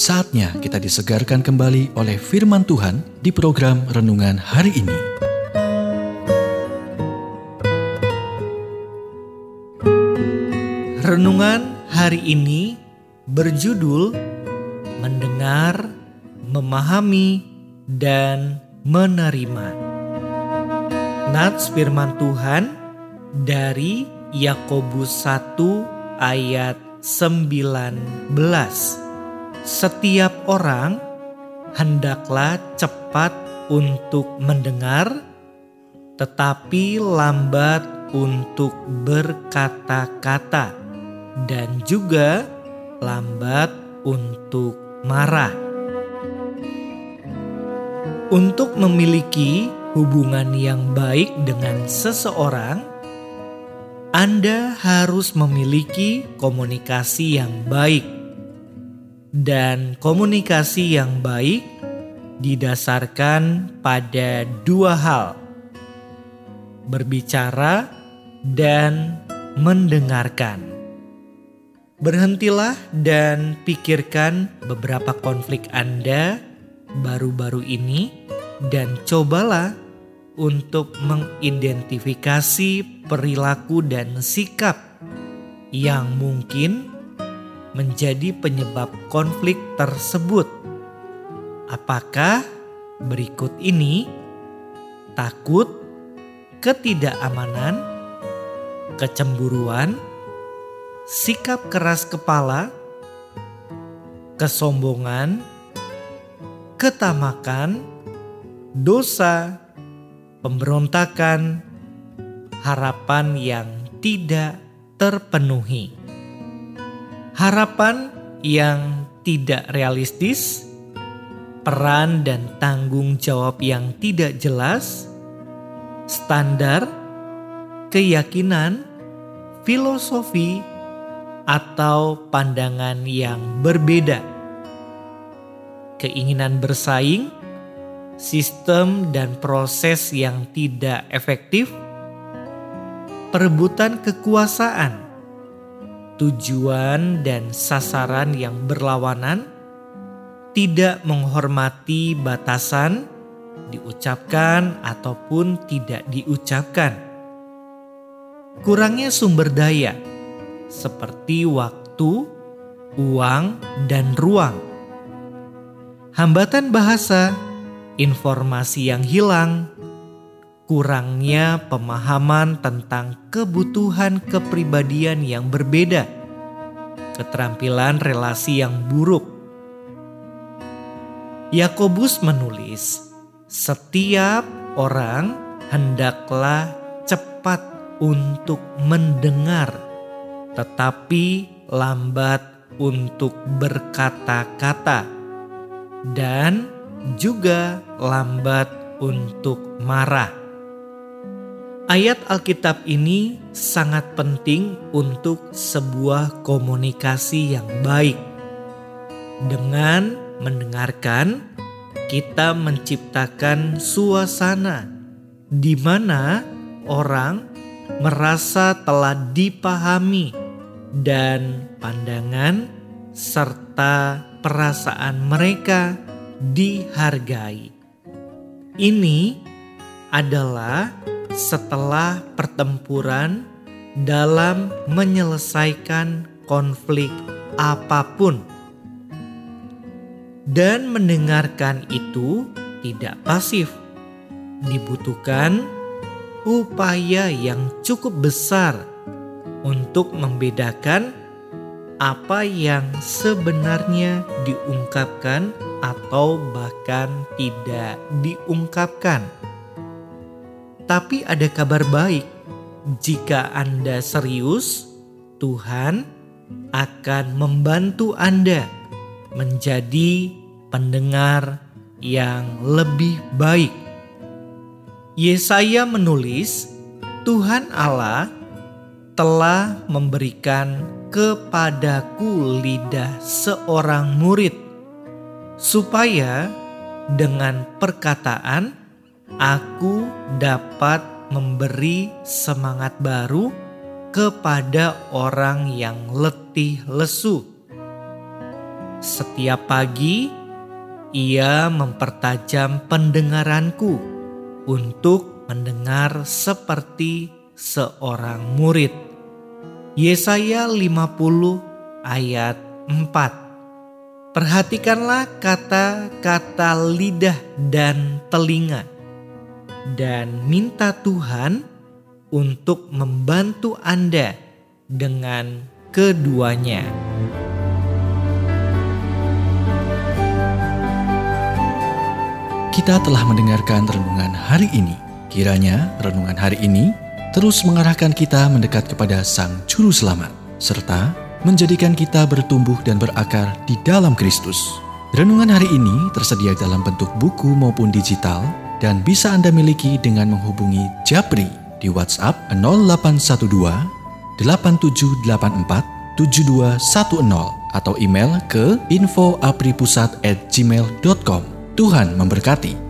Saatnya kita disegarkan kembali oleh firman Tuhan di program renungan hari ini. Renungan hari ini berjudul Mendengar, Memahami, dan Menerima. Nats firman Tuhan dari Yakobus 1 ayat 19. Setiap orang hendaklah cepat untuk mendengar tetapi lambat untuk berkata-kata dan juga lambat untuk marah. Untuk memiliki hubungan yang baik dengan seseorang, Anda harus memiliki komunikasi yang baik, dan komunikasi yang baik didasarkan pada dua hal: berbicara dan mendengarkan. Berhentilah dan pikirkan beberapa konflik Anda baru-baru ini, dan cobalah untuk mengidentifikasi perilaku dan sikap yang mungkin menjadi penyebab konflik tersebut. Apakah berikut ini takut, ketidakamanan, kecemburuan, sikap keras kepala, kesombongan, ketamakan, dosa, pemberontakan, harapan yang tidak terpenuhi. Harapan yang tidak realistis, peran dan tanggung jawab yang tidak jelas, standar, keyakinan, filosofi, atau pandangan yang berbeda. Keinginan bersaing, sistem dan proses yang tidak efektif, perebutan kekuasaan, tujuan dan sasaran yang berlawanan, tidak menghormati batasan, diucapkan ataupun tidak diucapkan. Kurangnya sumber daya, seperti waktu, uang, dan ruang. Hambatan bahasa, informasi yang hilang, kurangnya pemahaman tentang kebutuhan kepribadian yang berbeda, keterampilan relasi yang buruk. Yakobus menulis, "Setiap orang hendaklah cepat untuk mendengar, tetapi lambat untuk berkata-kata, dan juga lambat untuk marah." Ayat Alkitab ini sangat penting untuk sebuah komunikasi yang baik. Dengan mendengarkan, kita menciptakan suasana di mana orang merasa telah dipahami dan pandangan serta perasaan mereka dihargai. Ini adalah setelah pertempuran dalam menyelesaikan konflik apa pun dan mendengarkan itu tidak pasif. Dibutuhkan upaya yang cukup besar untuk membedakan apa yang sebenarnya diungkapkan atau bahkan tidak diungkapkan. Tapi ada kabar baik, jika Anda serius, Tuhan akan membantu Anda menjadi pendengar yang lebih baik. Yesaya menulis, Tuhan Allah telah memberikan kepadaku lidah seorang murid, supaya dengan perkataan aku dapat memberi semangat baru kepada orang yang letih lesu. Setiap pagi ia mempertajam pendengaranku untuk mendengar seperti seorang murid. Yesaya 50 ayat 4 Perhatikanlah kata-kata lidah dan telinga dan minta Tuhan untuk membantu Anda dengan keduanya. Kita telah mendengarkan renungan hari ini. Kiranya renungan hari ini terus mengarahkan kita mendekat kepada Sang Juru Selamat, serta menjadikan kita bertumbuh dan berakar di dalam Kristus. Renungan hari ini tersedia dalam bentuk buku maupun digital dan bisa Anda miliki dengan menghubungi Japri di WhatsApp 0812 8784 7210 atau email ke infoapripusat@gmail.com. Tuhan memberkati.